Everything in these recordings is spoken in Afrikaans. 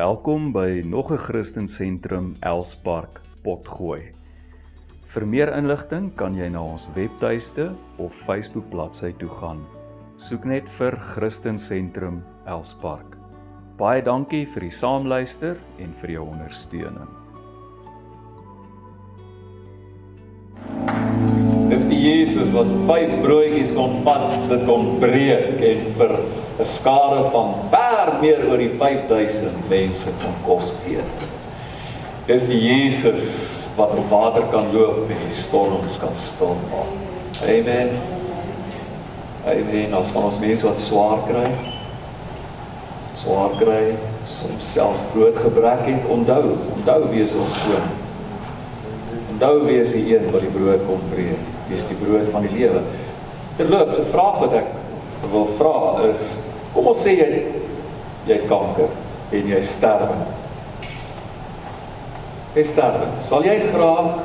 Welkom by nog 'n Christen Sentrum Elspark Potgooi. Vir meer inligting kan jy na ons webtuiste of Facebook bladsy toe gaan. Soek net vir Christen Sentrum Elspark. Baie dankie vir die saamluister en vir jou ondersteuning. Dis die Jesus wat vyf broodjies kon vat, dit kon breek en vir 'n skare van ver meer oor die 5000 mense kon kos gee. Dis die Jesus wat op water kan loop en die storms kan stil maak. Amen. Amen. Ons van ons mense wat swaar kry, swaar kry, soms selfs broodgebrek het, onthou, onthou wie is ons koning. Onthou wie is die een wat die brood kom breek. Wie is die brood van die lewe? Terloops, 'n vraag wat ek wil vra is Kom ons sê jy jy kanker en jy sterf. Jy sterf. Sal jy graag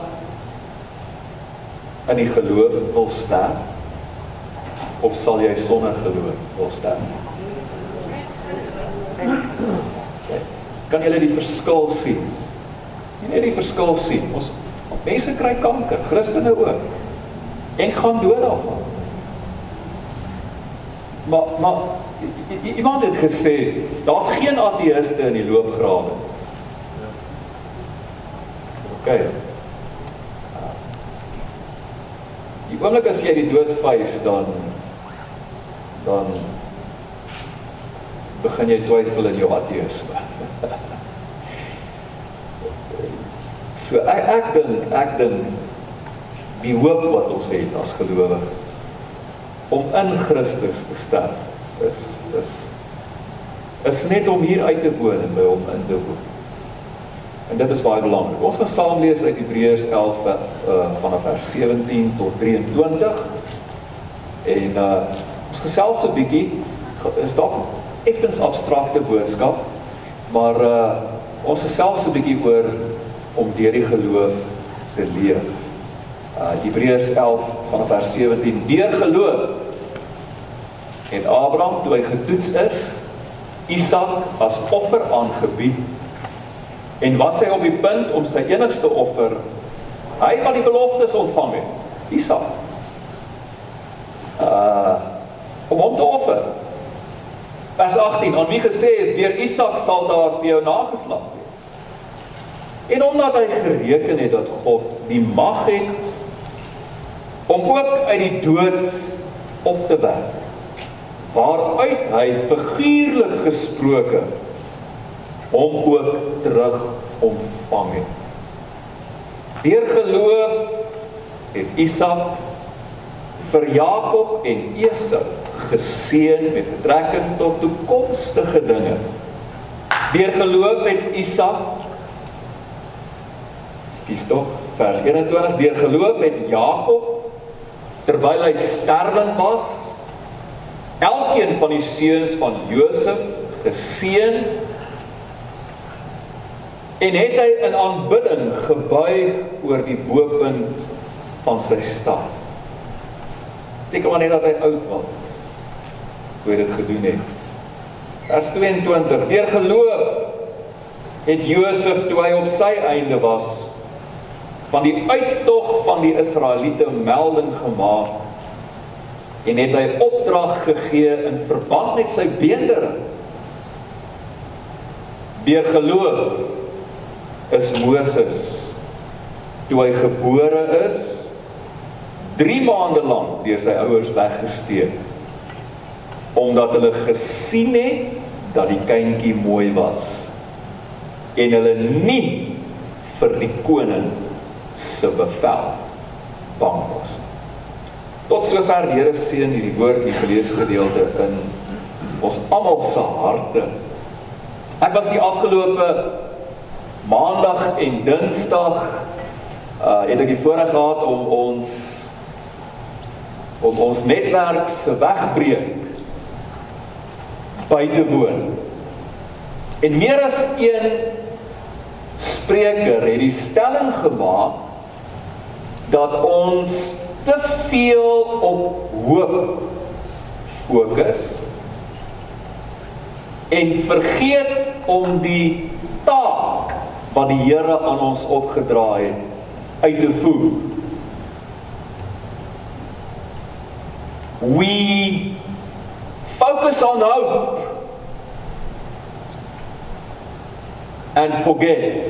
in die geloof wil sterf of sal jy sonder geloof wil sterf? Kan jy die verskil sien? Jy net die verskil sien. Ons mense kry kanker, Christene ook. En gaan dood daarvan. Maar maar iemand het gesê daar's geen ateïste in die loopgrawe. OK. Die oomblik as jy die dood face dan dan begin jy twyfel in jou ateïsme. so ek ek dink ek dink die hoop wat ons het as gelowiges om in Christus te sterf is is is net om hier uit te woon en by hom in te woon. En dit is baie belangrik. Ons gaan saam lees uit Hebreërs 11 uh, vanaf vers 17 tot 23. En uh ons gesels 'n bietjie is dalk effens abstrakte boodskap, maar uh ons gesels 'n bietjie oor om deur die geloof te leef. Uh Hebreërs 11 vanaf vers 17 deur geloof en Abraham toe hy getoets is Isak as offer aangebied en was hy op die punt om sy enigste offer hy wat die beloftes ontvang het Isak uh om hom te offer. Vers 18 aan wie gesê is deur Isak sal daar vir jou nageslag wees. En omdat hy gereken het dat God die mag het om ook uit die dood op te wek waaruit hy figuurlik gesproke hom ook terug ontvang het. Deur geloof het Isak vir Jakob en Esau geseën met betrekking tot toekomstige dinge. Deur geloof het Isak Skus tog vers 21 deur geloof het Jakob terwyl hy sterwend was elkeen van die seuns van Josef geseën en het hy in aanbidding gebuig oor die bopunt van sy staf. Dink maar net dat hy oud was. Hoe hy dit gedoen het. Vers 22: Deur geloof het Josef toe hy op sy einde was van die uittog van die Israeliete melding gemaak en het hy opdrag gegee in verband met sy beendering. Deur geloof is Moses toe hy gebore is 3 maande lank deur sy ouers weggesteek omdat hulle gesien het dat die kindjie mooi was en hulle nie vir die koning se bevel bang was. Tot sover die Here seën hierdie woord hier gelees gedeelte in ons almal se harte. Ek was die afgelope maandag en dinsdag uh het ek die voorreg gehad om ons om ons netwerk se wegbreek by te woon. En meer as een spreker het die stelling gemaak dat ons te veel op hoop fokus en vergeet om die taak wat die Here aan ons opgedra het uit te voer. We focus on hope and forget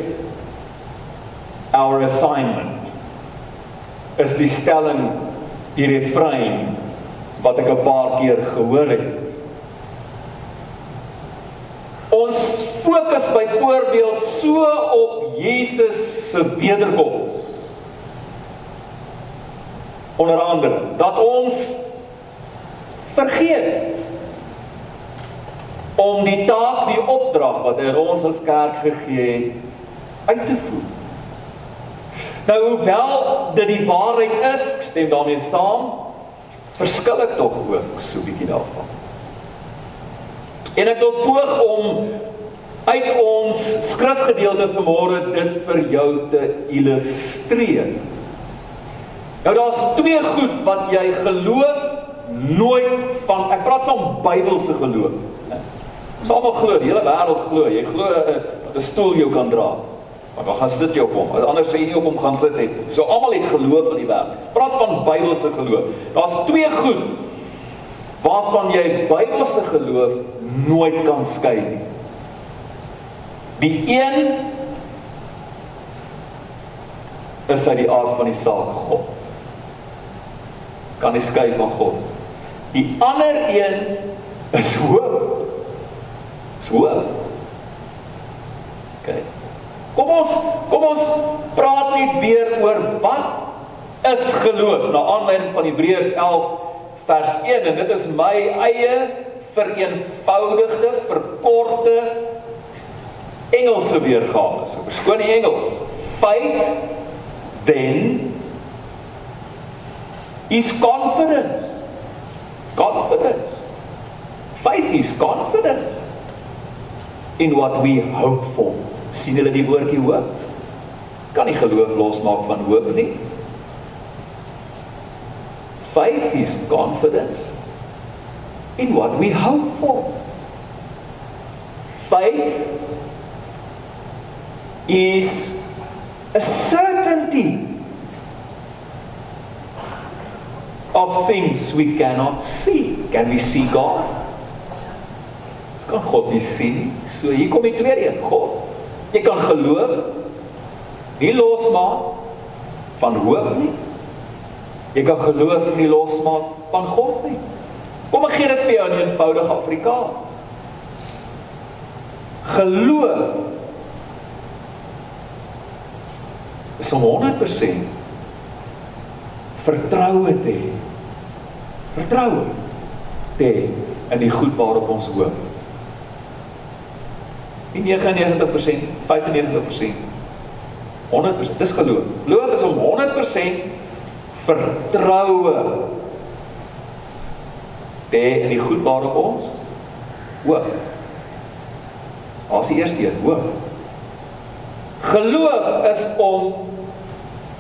our assignment. Is die stelling die refrein wat ek 'n paar keer gehoor het. Ons fokus byvoorbeeld so op Jesus se wederkoms. Onder andere dat ons vergeet om die taak, die opdrag wat hy ons as kerk gegee het uit te voer. Nou hoewel dit die waarheid is, ek stem daarmee saam, verskil ek tog ook so 'n bietjie daarvan. En ek wil poog om uit ons skrifgedeelte vanmôre dit vir jou te illustreer. Nou daar's twee goed wat jy geloof nooit van ek praat van Bybelse geloof. Ons almal glo, die hele wêreld glo, jy glo eh, 'n stoel jou kan dra. Maar dan gaan sit jy op hom. Anders sê jy nie op hom gaan sit het. So almal het geloof in die wêreld. Praat van Bybelse geloof. Daar's twee goed waarvan jy Bybelse geloof nooit kan skei nie. Die een is uit die aard van die saak God. Kan nie skei van God. Die ander een is hoop. Is hoop. Okay. Kom ons kom ons praat net weer oor wat is geloof na aanleiding van Hebreërs 11 vers 1 en dit is my eie vereenvoudigde verkorte Engelse weergawe. So verskoon die Engels. Faith then is confidence. Confidence. Faith is confidence in what we hope for sien hulle die woordjie hoop? Kan nie geloof losmaak van hoop nie. Faith is confidence in what we hope for. Faith is a certainty of things we cannot see. Can we see God? Ons kan God nie sien nie. So hier kom die tweede een, God. Jy kan geloof nie losmaak van hoop nie. Jy kan geloof nie losmaak van God nie. Kom ek gee dit vir jou in eenvoudige Afrikaans. Geloof is om 100% vertroue te hê. Vertroue te hê in die goed waarop ons hoop. Nie 99%, 95%. 100%. Dis geloof. Geloof is om 100% vertroue te in die goed waarop ons hoop. As die eerste een, hoop. Geloof is om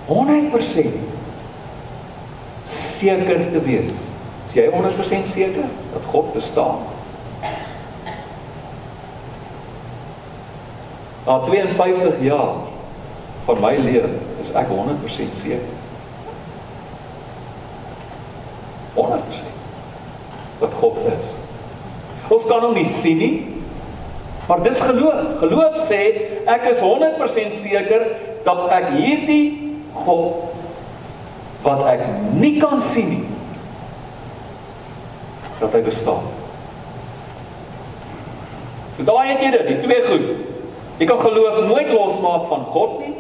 100% seker te wees. Is jy 100% seker dat God bestaan? Na 52 jaar van my lewe is ek 100% seker. 100% dat God is. Ons kan hom nie sien nie. Maar dis geloof. Geloof sê ek is 100% seker dat ek hierdie God wat ek nie kan sien nie dat hy bestaan. So daai het jy dit, die twee goed. Jy kan geloof nooit losmaak van God nie.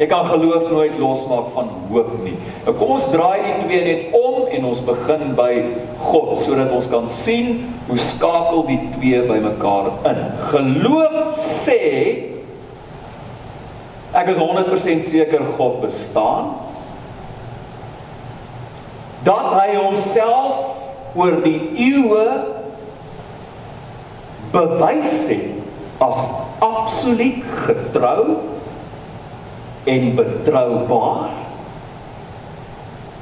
Jy kan geloof nooit losmaak van hoop nie. Nou kom ons draai die twee net om en ons begin by God sodat ons kan sien hoe skakel die twee bymekaar in. Geloof sê ek is 100% seker God bestaan. Dat hy homself oor die eeue bewys het as absoluut getrou en betroubaar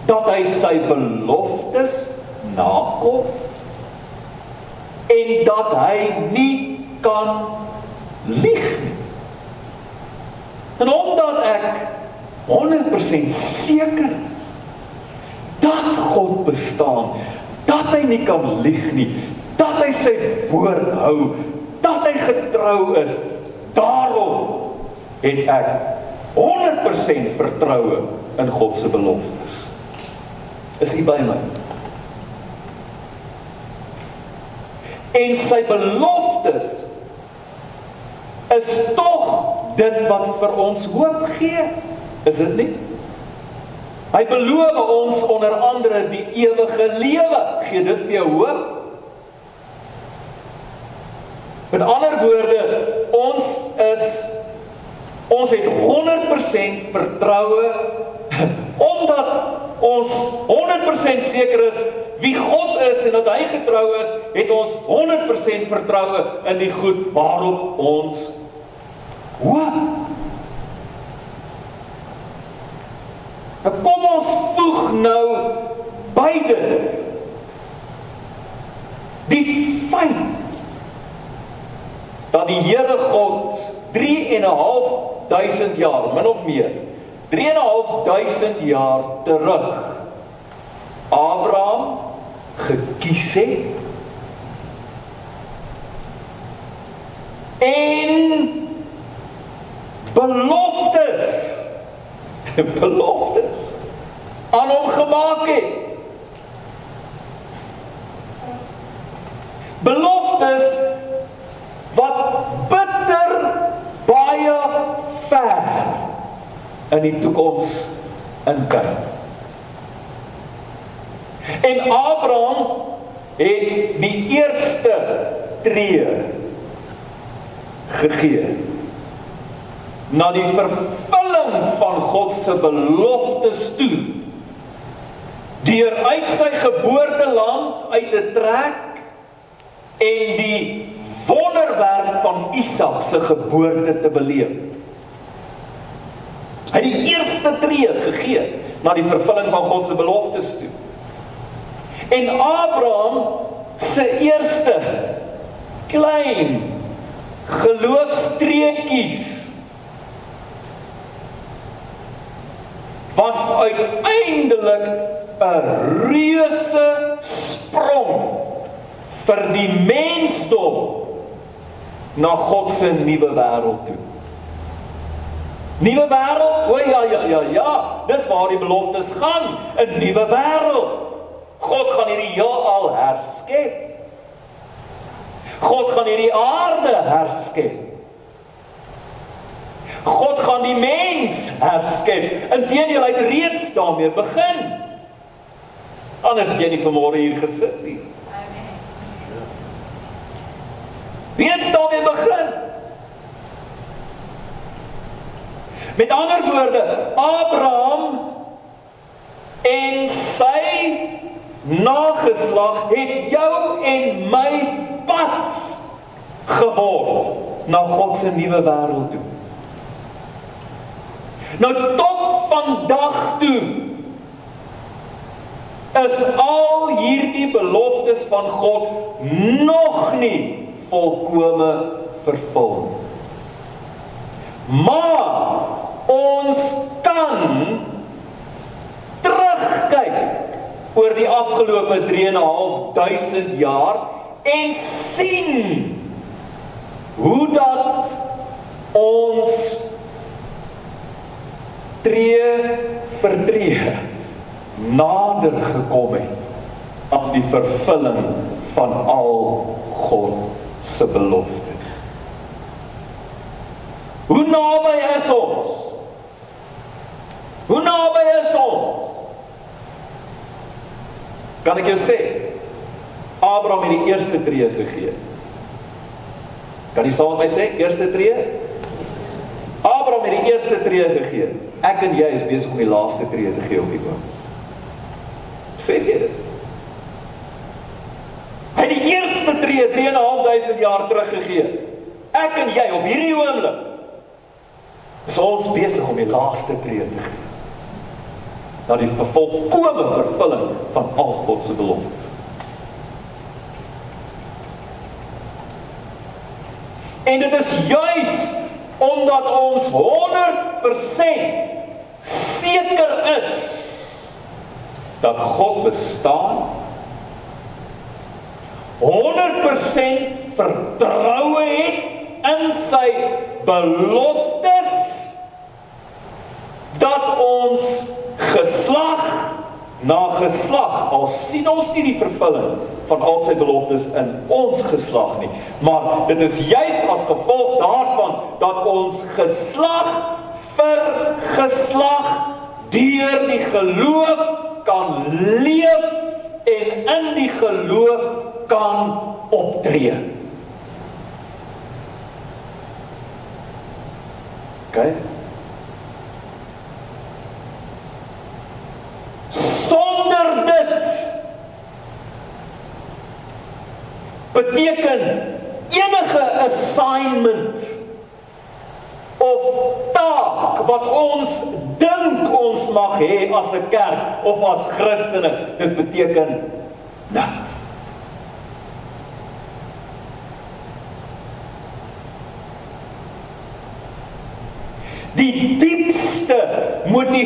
dat hy sy beloftes nakom en dat hy nie kan lieg nie. En omdat ek 100% seker dat God bestaan, dat hy nie kan lieg nie, dat hy sy woord hou, getrou is, daarom het ek 100% vertroue in God se beloftes. Is u by my? En sy beloftes is tog dit wat vir ons hoop gee. Is dit nie? Hy beloof ons onder andere die ewige lewe. Gee dit vir jou hoop? Met ander woorde, ons is ons het 100% vertroue omdat ons 100% seker is wie God is en dat hy getrou is, het ons 100% vertroue in die goed waarop ons hoop. Nou kom ons voeg nou by dit. Die feit dat die Here God 3 en 'n half duisend jaar, min of meer, 3 en 'n half duisend jaar terug Abraham gekies het en beloftes beloftes aan hom gemaak het. Beloftes wat bitter baie ver in die toekoms inkyk. En Abraham het die eerste tree gegee na die vervulling van God se beloftes toe deur uit sy geboorteland uit te trek en die wonderwerk van Isak se geboorte te beleef. Hy het die eerste tree gegee na die vervulling van God se beloftes toe. En Abraham se eerste klein geloofstreekies was uiteindelik 'n reuse sprong vir die mensdom na God se nuwe wêreld toe. Nuwe wêreld? O ja ja ja ja, dis waar die beloftes gaan, 'n nuwe wêreld. God gaan hierdie heelal herskep. God gaan hierdie aarde herskep. God gaan die mens herskep. Inteendeel hy het reeds daarmee begin. Anders het jy nie vanmôre hier gesit nie. Het daarmee begin? Met ander woorde, Abraham en sy nageslag het jou en my pad geword na God se nuwe wêreld toe. Nou tot vandag toe is al hierdie beloftes van God nog nie volkome vervul. Maar ons kan terugkyk oor die afgelope 3.500 jaar en sien hoe dat ons tree vir tree nader gekom het aan die vervulling van al God se beloftes. Hoe naby is ons? Hoe naby is ons? Kan ek jou sê? Abraham het die eerste tree gegee. Kan jy saam met my sê eerste tree? Abraham het die eerste tree gegee. Ek en jy is besig om die laaste tree te gee op die boom. Sê jy dit? Hy het die eerste tree 3.500 jaar terug gegee. Ek en jy op hierdie oomblik is ons besig om die laaste tree te gee. Na die volkomme vervulling van al God se beloftes. En dit is juis omdat ons 100% seker is dat God bestaan 100% vertroue het in sy beloftes dat ons geslag na geslag al sien ons nie die vervulling van al sy beloftes in ons geslag nie maar dit is juis as gevolg daarvan dat ons geslag vir geslag deur die geloof kan leef en in die geloof kan optree. OK? Sonder dit beteken enige assignment of taak wat ons dink ons mag hê as 'n kerk of as Christene, dit beteken niks. Die diepste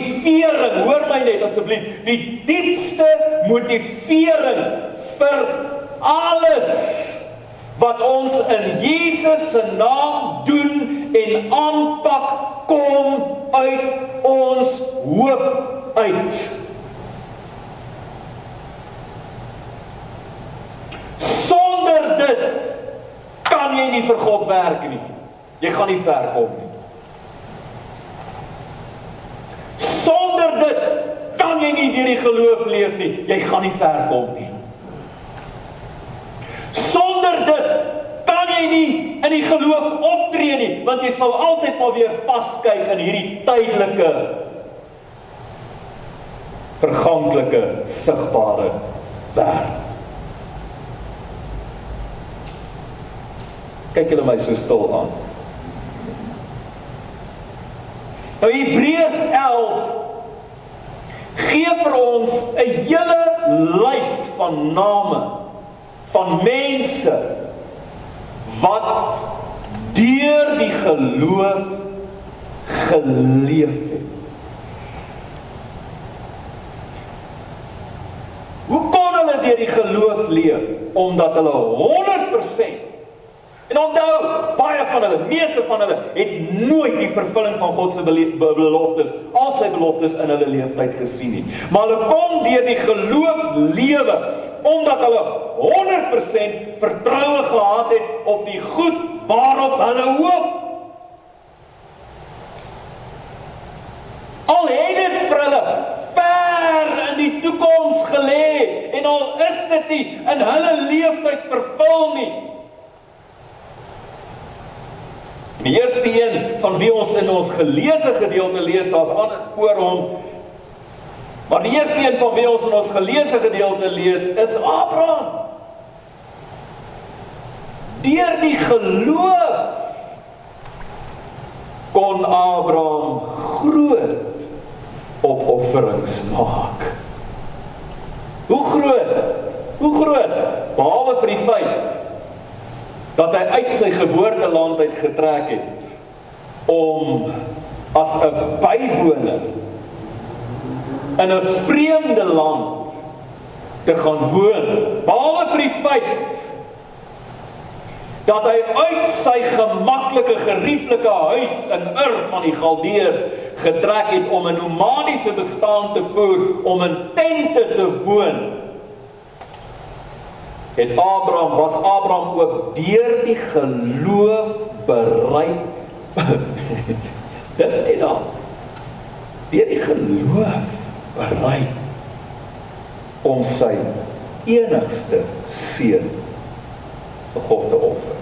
motivering, hoor my net asseblief, die diepste motivering vir alles wat ons in Jesus se naam doen en aanpak kom uit ons hoop uit. Sonder dit kan jy nie vir God werk nie. Jy gaan nie ver kom nie. Sonder dit kan jy nie deur die geloof leef nie. Jy gaan nie ver kom nie. Sonder dit kan jy nie in die geloof optree nie, want jy sal altyd maar weer vaskyk in hierdie tydelike verganklike sigbare wêreld. Kyk julle my so stil aan. Nou Hebreërs 11 gee vir ons 'n hele lys van name van mense wat deur die geloof geleef het. Hoe kon hulle deur die geloof leef? Omdat hulle 100% En onthou, baie van hulle, meeste van hulle het nooit die vervulling van God se beloftes, al sy beloftes in hulle lewenstyd gesien nie. Maar hulle kon deur die geloof lewe omdat hulle 100% vertroue gehad het op die goed waarop hulle hoop. Al het dit vir hulle ver in die toekoms gelê en al is dit nie in hulle lewenstyd vervul nie. Die eerste een van wie ons in ons geleesde gedeelte lees, daar's aan voor hom. Maar die eerste een van wie ons in ons geleesde gedeelte lees, is Abraham. Deur die geloof kon Abraham groot opofferings maak. Hoe groot? Hoe groot? Behalwe vir die feit dat hy uit sy geboorteland uit getrek het om as 'n bywoner in 'n vreemde land te gaan woon. Behalwe vir die feit dat hy uit sy gemaklike gerieflike huis in Ur van die Galdeërs getrek het om 'n nomadiese bestaan te voer om in tente te woon het Abraham was Abraham ook deur die geloof bereid dit het dan deur die geloof bereid om sy enigste seun vir God te offer.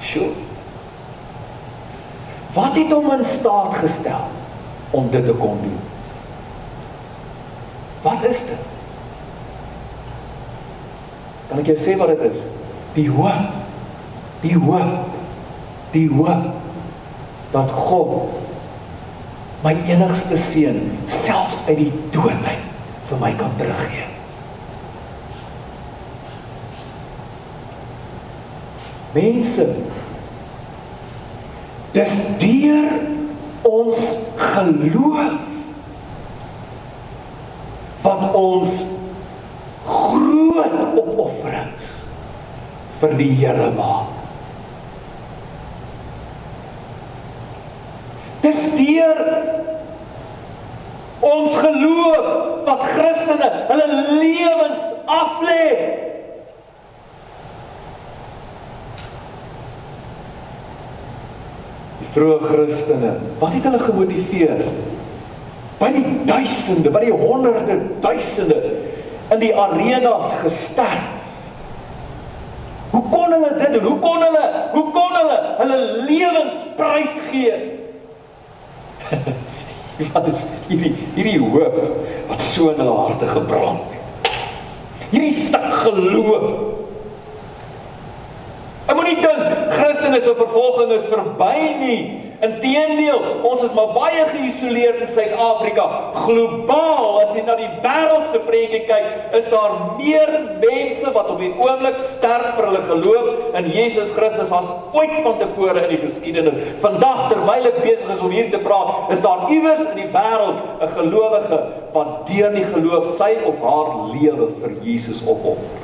Sjoe. Wat het hom in staat gestel om dit te kon doen? Wat is dit? Kan ek jou sê wat dit is? Die hoop. Die hoop. Die hoop dat God my enigste seun selfs uit die dood uit vir my kan teruggee. Mense Dis deur ons geloof wat ons groot opofferings vir die Here maak. Dis deur ons geloof wat Christene hulle lewens aflê vroeë Christene, wat het hulle gemotiveer? By die duisende, by die honderde duisende in die arenas gesterf. Hoe kon hulle dit doen? Hoe kon hulle, hoe kon hulle hulle lewens prys gee? Wat is hierdie hierdie hoop wat so in hulle harte gebrand het? Hierdie stuk geloof Ek moenie dink Christene se vervolging is verby nie. Inteendeel, ons is maar baie geïsoleerd in Suid-Afrika. Globaal, as jy na die wêreld se prentjie kyk, is daar meer mense wat op die oomblik sterf vir hulle geloof in Jesus Christus as ooit vantevore in die geskiedenis. Vandag terwyl ek besig is om hier te praat, is daar iewers in die wêreld 'n gelowige wat deur die geloof sy of haar lewe vir Jesus opoffer.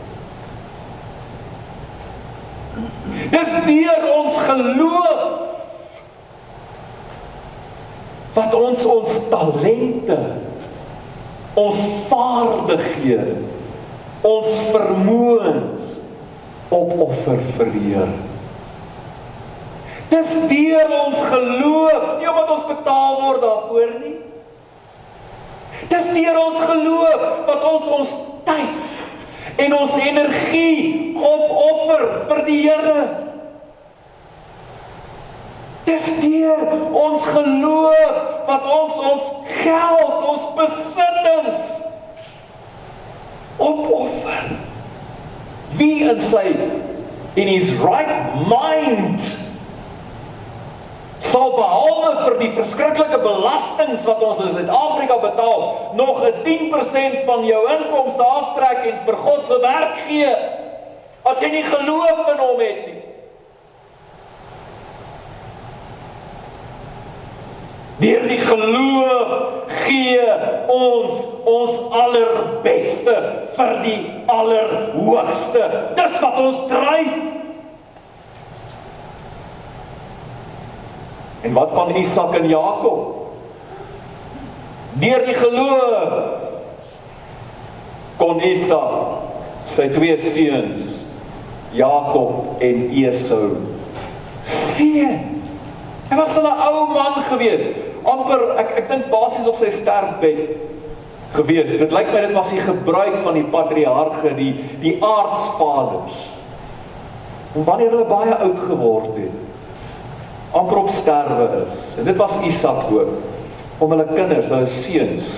Dis deur ons geloof wat ons ons talente, ons vaardighede, ons vermoëns opoffer vir die Here. Dis deur ons geloof, nie omdat ons betaal word daarvoor nie. Dis deur ons geloof wat ons ons tyd en ons energie opoffer vir die Here. Dis deur ons geloof wat ons ons geld, ons besittings opoffer. Wie in sy in his right mind sal behalwe vir die verskriklike belastings wat ons in Suid-Afrika betaal, nog 'n 10% van jou inkomste aftrek en vir God se werk gee as jy nie geloof in hom het nie. Deur die geloof gee ons ons allerbeste vir die allerhoogste. Dis wat ons dryf En wat van Isak en Jakob? Deur die geloof kon Isak sy twee seuns Jakob en Esau sien. Hy was 'n ou man gewees, amper ek ek dink basies op sy sterfbed gewees. Dit lyk my dit was die gebruik van die patriarge, die die aardsvaders. En wanneer hulle baie oud geword het, amper op sterwe is. En dit was Isak ook om hulle kinders, hulle seuns.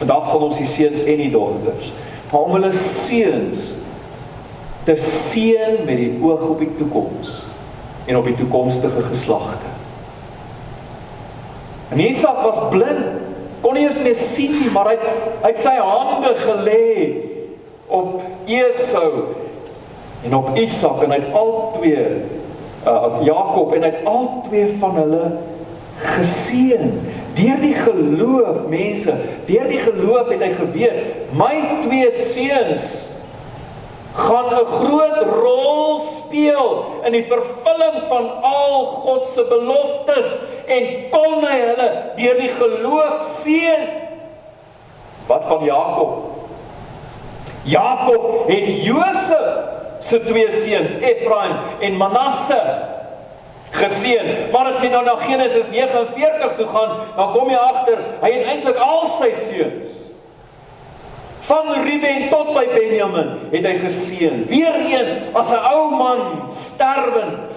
Vandag sal ons die seuns en die dogters, maar om hulle seuns te seën met die oog op die toekoms en op die toekomstige geslagte. En Isak was blind, kon nie eens meer sien nie, maar hy hy het sy hande gelê op Esau en op Isak en hy het al twee uh Jakob en hy het al twee van hulle geseën. Deur die geloof mense deur die geloof het hy geweet my twee seuns gaan 'n groot rol speel in die vervulling van al God se beloftes en kon hy hulle deur die geloof seën. Wat van Jakob? Jakob het Josef se twee seuns, Efraim en Manasse geseën. Maar as jy nou na Genesis 49 toe gaan, dan kom jy agter hy het eintlik al sy seuns van Ruben tot by Benjamin het hy geseën. Weereens as 'n ou man sterwend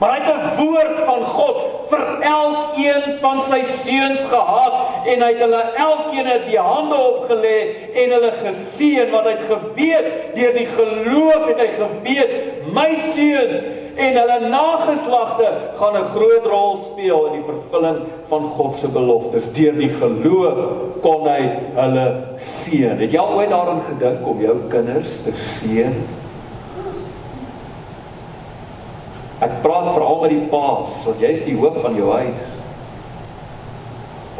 Maar hy het 'n woord van God vir elkeen van sy seuns gehad en hy het hulle elkeen die hande opgelê en hulle geseën want hy het geweet deur die geloof het hy geweet my seuns en hulle nageslagte gaan 'n groot rol speel in die vervulling van God se beloftes deur die geloof kon hy hulle seën. Het jy al ooit daaraan gedink om jou kinders te seën? Ek praat veral met die paas, want jy's die hoof van jou huis.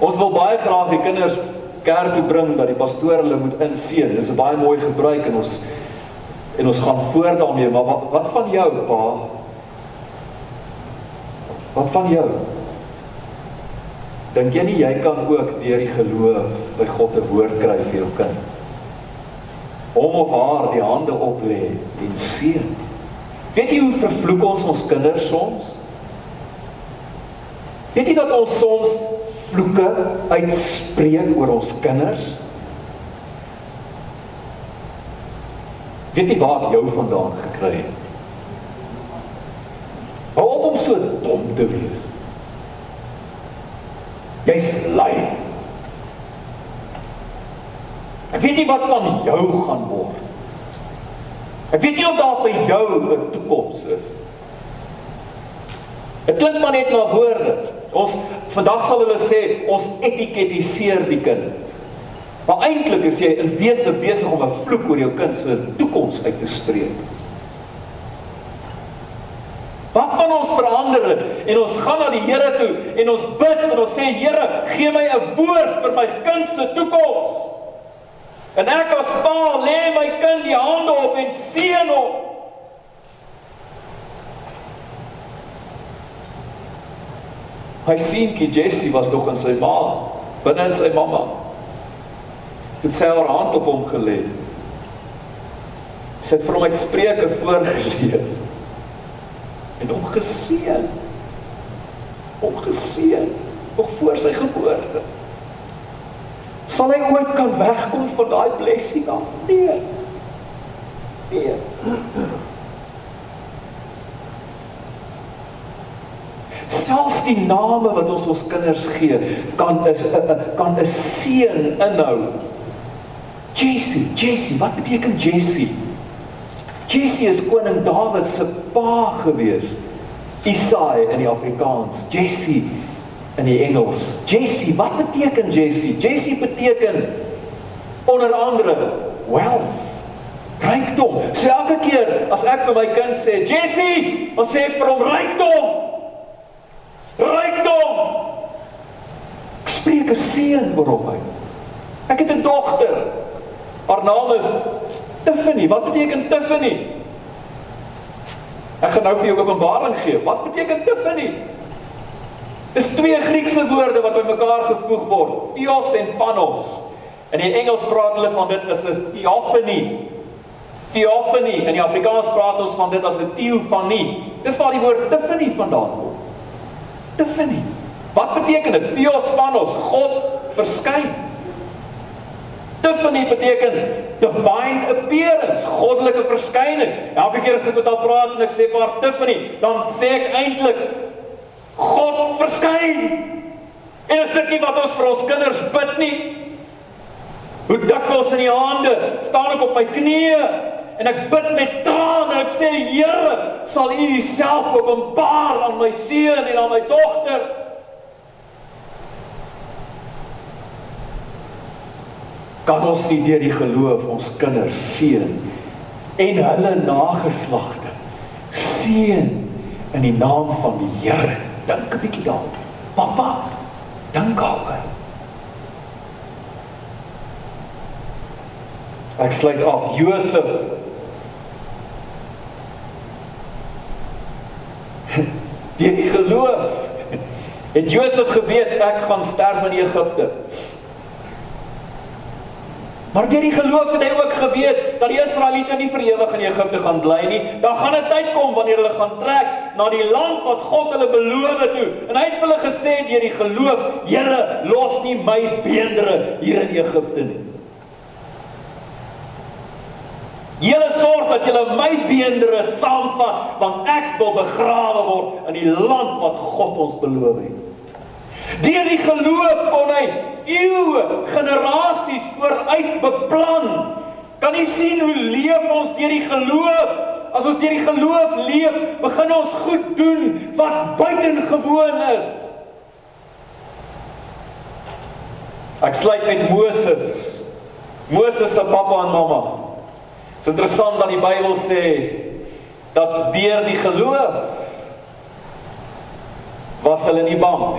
Ons wil baie graag die kinders kerk toe bring dat die pastoor hulle moet inseën. Dis 'n baie mooi gebruik en ons en ons gaan voort daarmee, maar wat, wat van jou pa? Wat van jou? Dink jy nie jy kan ook deur die geloof by God 'n woord kry vir jou kind? Om of haar die hande op lê en seën. Weet jy hoe vervloek ons ons kinders soms? Weet jy dat ons soms vloeke uitspreek oor ons kinders? Weet jy waar jou vandaan gekry het? Hou op om so dom te wees. Jy's lui. Ek weet nie wat van jou gaan word. Ek weet nie of daar vir jou 'n toekoms is. Dit klink maar net na woorde. Ons vandag sal hulle sê ons etiketiseer die kind. Maar eintlik is jy in wese besig om 'n vloek oor jou kind se toekoms uit te spreek. Wat van verander en ons gaan na die Here toe en ons bid en ons sê Here, gee my 'n woord vir my kind se toekoms. En ek as pa lê my kind die hande op en seën hom. Hy seentjie Jessie was nog in sy ma, binne in sy mamma. Het sy haar hand op hom gelê. Sy het vir hom uit Spreuke voorgelees. En hom geseën. Hom geseën nog voor sy geboorte. Sal hy ooit kan wegkom van daai blessing af? Nee. Nee. selfs die name wat ons ons kinders gee kan is kan 'n seën inhou. Jesse, Jesse, wat beteken Jesse? Jesse is koning Dawid se pa gewees. Isai in die Afrikaans, Jesse in die Engels. Jesse, wat beteken Jesse? Jesse beteken onder andere wealth. Rykdom. So elke keer as ek vir my kind sê Jesse, dan sê ek vir hom rykdom rykdom. Ek spreek 'n seën oor hom uit. Ek het 'n dogter. Haar naam is Tiffany. Wat beteken Tiffany? Ek gaan nou vir jou openbaring gee. Wat beteken Tiffany? Dis twee Griekse woorde wat bymekaar gevoeg word. Theos en panos. In die Engels praat hulle van dit as 'n theophany. Theophany. In die Afrikaans praat ons van dit as 'n theophanie. Dis waar die woord Tiffany vandaan kom. Tiffany. Wat beteken dit? Theospanos, God verskyn. Tiffany beteken divine appearance, goddelike verskyning. Elke keer as ek met haar praat en ek sê vir haar Tiffany, dan sê ek eintlik God verskyn. En is dit nie wat ons vir ons kinders bid nie? Hoe dikwels in die aande staan ek op my knieë en ek bid met trane en ek sê Here, sal U Uself openbaar aan my seun en aan my dogter. Kan ons nie deur die geloof ons kinders seën en hulle nageslagte seën in die naam van die Here. Dink 'n bietjie daaroor. Pappa, dink daaroor. Ek sluit af Josef Deur die geloof het Josef geweet ek gaan sterf in Egipte. Maar deur die geloof het hy ook geweet dat die Israeliete nie vir ewig in Egipte gaan bly nie. Daar gaan 'n tyd kom wanneer hulle gaan trek na die land wat God hulle beloof het toe. En hy het vir hulle gesê deur die geloof, Here, los nie my beendere hier in Egipte nie. Julle sorg dat julle my beendere saamvat want ek wil begrawe word in die land wat God ons beloof het. Deur die geloof kon hy eeue generasies vooruit beplan. Kan jy sien hoe leef ons deur die geloof? As ons deur die geloof leef, begin ons goed doen wat buitengewoon is. Ek sluit met Moses. Moses se pappa en mamma. Dit is interessant dat die Bybel sê dat deur die geloof was hulle nie bang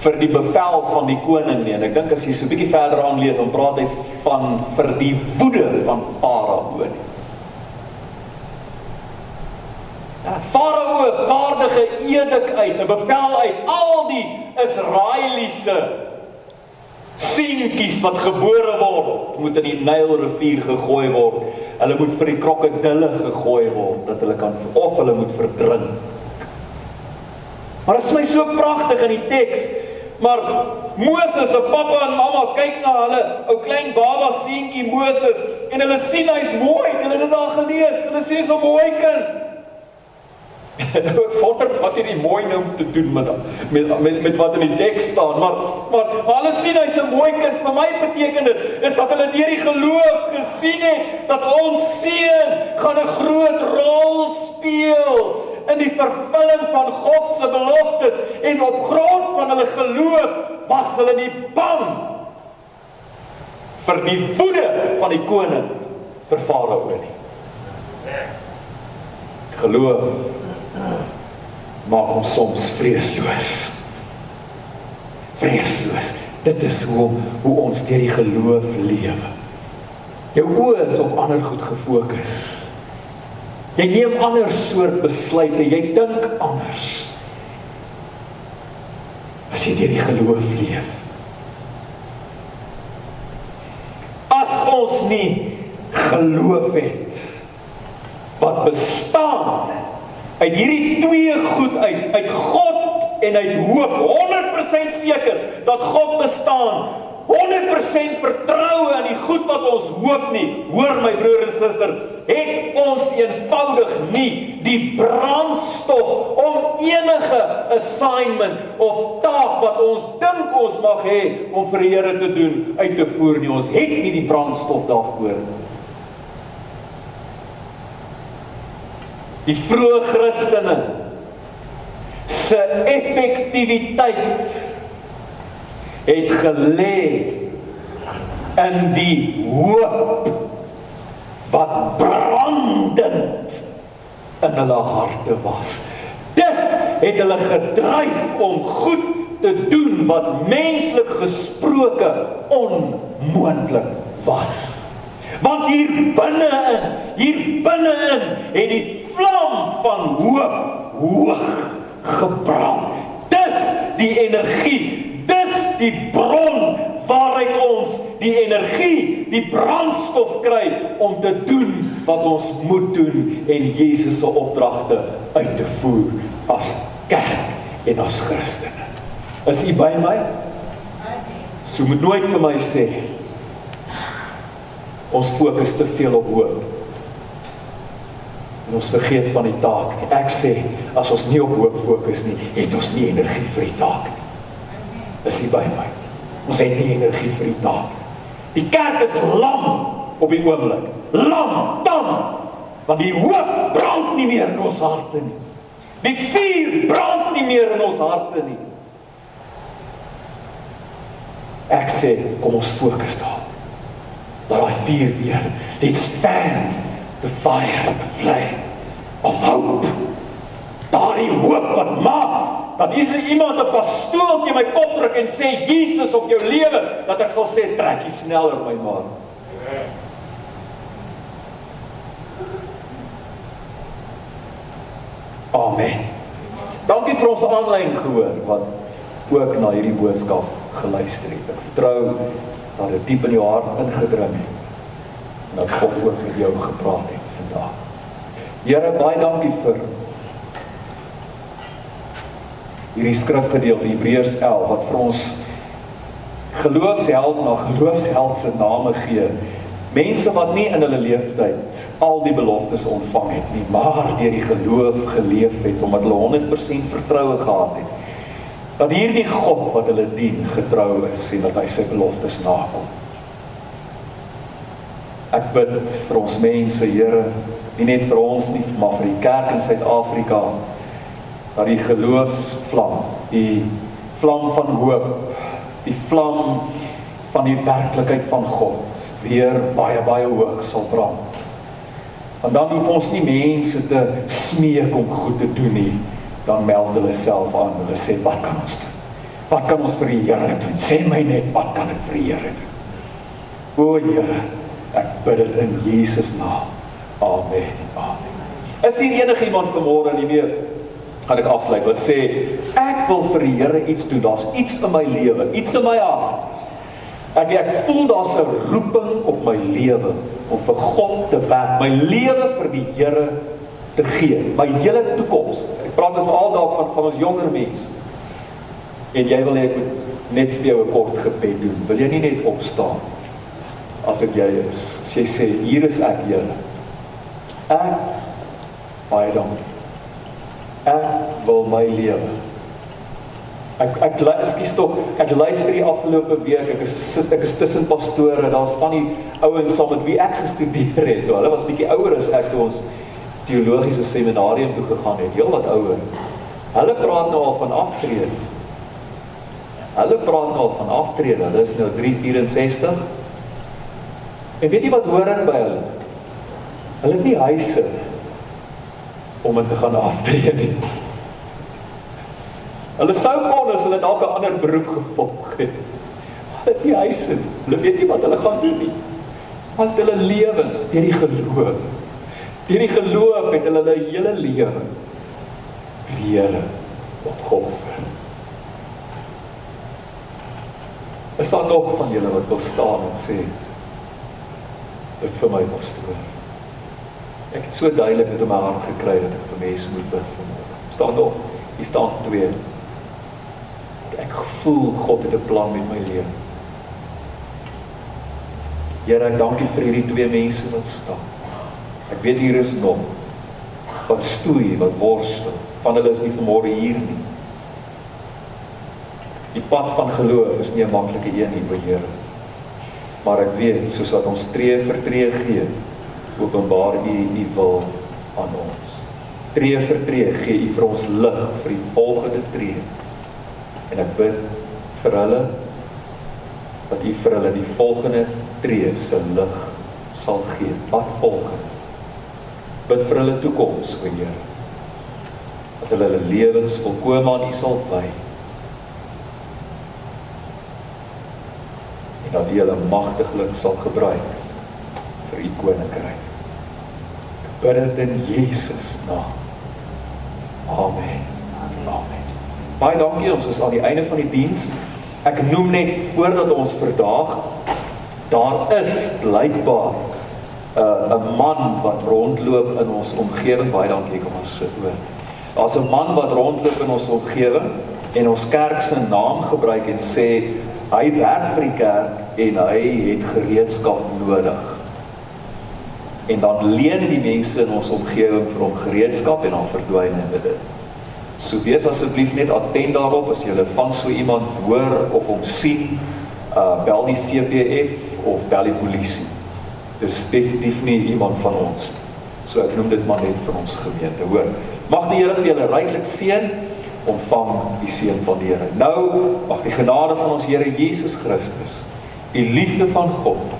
vir die bevel van die koning nie. En ek dink as jy so 'n bietjie verder aan lees, dan praat hy van vir die woede van Farao nie. Ja, Farao vaardige edik uit, 'n bevel uit al die Israeliese seentjies wat gebore word, moet in die Nylrivier gegooi word. Hulle moet vir die krokodille gegooi word dat hulle kan of hulle moet verdrink. Maar dit is my so pragtig in die teks Maar Moses se pappa en mamma kyk na hulle ou klein baba seentjie Moses en hulle sien hy's mooi. Hulle het dit daar gelees. Hulle sê so mooi kind. ek wonder wat hierdie mooi nou te doen met met met, met wat in die teks staan. Maar maar, maar hulle sien hy's 'n mooi kind. Vir my beteken dit is dat hulle deur die geloof gesien het dat ons seun gaan 'n groot rol speel in die vervulling van God se beloftes en op grond van hulle geloof was hulle nie bang vir die woede van die koning vir Farao nie. Geloof maak ons soms vreesloos. Vreesloos. Dit is hoe hoe ons deur die geloof lewe. Jou oë is op ander goed gefokus. Jy neem ander soort besluite, jy dink anders. As jy deur die geloof leef. As ons nie geloof het wat bestaan uit hierdie twee goed uit, uit God en uit hoop, 100% seker dat God bestaan 100% vertroue in die goed wat ons hoop nie. Hoor my broer en suster, het ons eenvoudig nie die brandstof om enige assignment of taak wat ons dink ons mag hê om vir die Here te doen uit te voer nie. Ons het nie die brandstof daarvoor nie. Die vroeë Christene se effektiwiteit het gelê in die hoop wat brandend in hulle harte was. Dit het hulle gedryf om goed te doen wat menslik gesproke onmoontlik was. Want hier binne-in, hier binne-in het die vlam van hoop hoog gebrand. Dis die energie die bron waaruit ons die energie, die brandstof kry om te doen wat ons moet doen en Jesus se opdragte uit te voer as kerk en as Christene. Is u by my? So moet nooit vir my sê ons fokus te veel op hoop. En ons vergeet van die taak. Ek sê as ons nie op hoop fokus nie, het ons nie energie vir die taak nie is hier by my. Ons het nie energie vir die taak. Die kerk is lam op die oomblik. Lam, tam. Want die hoop brand nie meer in ons harte nie. Die vuur brand nie meer in ons harte nie. Ek sê, kom ons fokus daar. Laat daai vuur weer. Let's fan the fire, the flame of hope. Daai hoop wat maak dat hier is iemand 'n pastool teen my kop druk en sê Jesus op jou lewe dat ek sal sê trek jy sneller my man. Amen. Dankie vir ons aanlyn gehoor wat ook na hierdie boodskap geluister het. Ek vertrou dat dit diep in jou hart ingedring het en dat God ook met jou gepraat het vandag. Here, baie dankie vir hierdie skrifgedeelte Hebreërs 11 wat vir ons geloofsheld na geloofsheld se name gee. Mense wat nie in hulle lewenstyd al die beloftes ontvang het nie, maar deur die geloof geleef het omdat hulle 100% vertroue gehad het dat hierdie God wat hulle dien getrou is en dat hy sy beloftes nakom. Ek bid vir ons mense, Here, nie net vir ons nie, maar vir die kerk in Suid-Afrika dat die geloofsvlam, die vlam van hoop, die vlam van die werklikheid van God weer baie baie hoog sal brand. Want dan hoef ons nie mense te smeek om goed te doen nie. dan meld hulle self aan. Hulle sê wat kan ons doen? Wat kan ons vir die Here doen? Sê my net wat kan ek vir die Here doen? O Here, ek bid dit in Jesus naam. Amen. Amen. Is hier enigiemand vanmôre nie meer gaan ek afsluit wat sê ek wil vir die Here iets doen. Daar's iets in my lewe, iets in my hart. Ek ek voel daar's 'n roeping op my lewe om vir God te werk, my lewe vir die Here te gee, my hele toekoms. Ek praat nou veral dalk van van ons jonger mense. En jy wil hê ek moet net vir jou 'n kort gebed doen. Wil jy nie net opstaan as dit jy is? As jy sê hier is ek, Here. Ek baie dankie ek wil my lewe. Ek ek ekskuus tog, ek luister die afgelope week, ek is sit ek is tussen pastore, daar's van die ouens saam met wie ek gestudeer het. Toe hulle was bietjie ouer as ek toe ons teologiese seminarium toe gegaan het, heelwat ouer. Hulle praat nou al van aftrede. Hulle praat nou al van aftrede. Hulle is nou 364. En weet jy wat hoor ek by hulle? Hulle het nie huise nie om dit te gaan aftree nie. Hulle sou kon as hulle dalk 'n ander beroep gevolg het. Hulle het nie huise nie. Hulle weet nie wat hulle gaan doen nie. Want hulle lewens deur die geloof. Deur die geloof het hulle hulle hele lewe Here opgeoffer. Is daar nog van julle wat wil staan en sê dit vir my pastoor? Ek het so duidelik dit in my hart gekry dat ek vir mense moet bid vanmôre. Staan daar. Hier staan twee. Ek voel God het 'n plan met my lewe. Here, ek dankie vir hierdie twee mense wat staan. Ek weet hier is nog wat stoei, wat worstel. Van hulle is nie vanmôre hier nie. Die pad van geloof is nie 'n maklike een nie, Here. Maar ek weet soos wat ons tree vir tree gee, openbaar u u wil aan ons. Tree vir tree gee u vir ons lig vir die volgende tree. En ek bid vir hulle dat u vir hulle die volgende tree se lig sal gee. Wat volgende? Bid vir hulle toekoms, o Heer. Dat hulle hulle lewens volkome aan u sal wy. En dat u hulle magtiglik sal gebruik vir u koninkryk bid dit in Jesus naam. Amen. Amen. Baie dankie. Ons is aan die einde van die diens. Ek noem net voordat ons verdaag daar is blykbaar 'n uh, 'n man wat rondloop in ons omgewing. Baie dankie kom ons sit oor. Daar's 'n man wat rondloop in ons omgewing en ons kerk se naam gebruik en sê hy werk vir die kerk en hy het gereedskap nodig en dan leen die mense in ons omgewing vir hom gereedskap en dan verdwyn hulle dit. So wees asseblief net attent daarop as jy van so iemand hoor of hom sien, uh bel die CPF of bel die polisie. Dis definitief nie iemand van ons. So ek noem dit maar net vir ons gemeente, hoor. Mag die Here vir julle ryklik seën ontvang die seën van die Here. Nou mag die genade van ons Here Jesus Christus, die liefde van God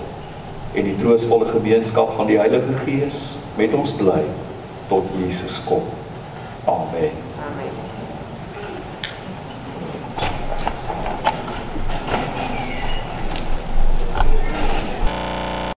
en die troostvolle gemeenskap van die Heilige Gees met ons bly tot Jesus kom. Amen.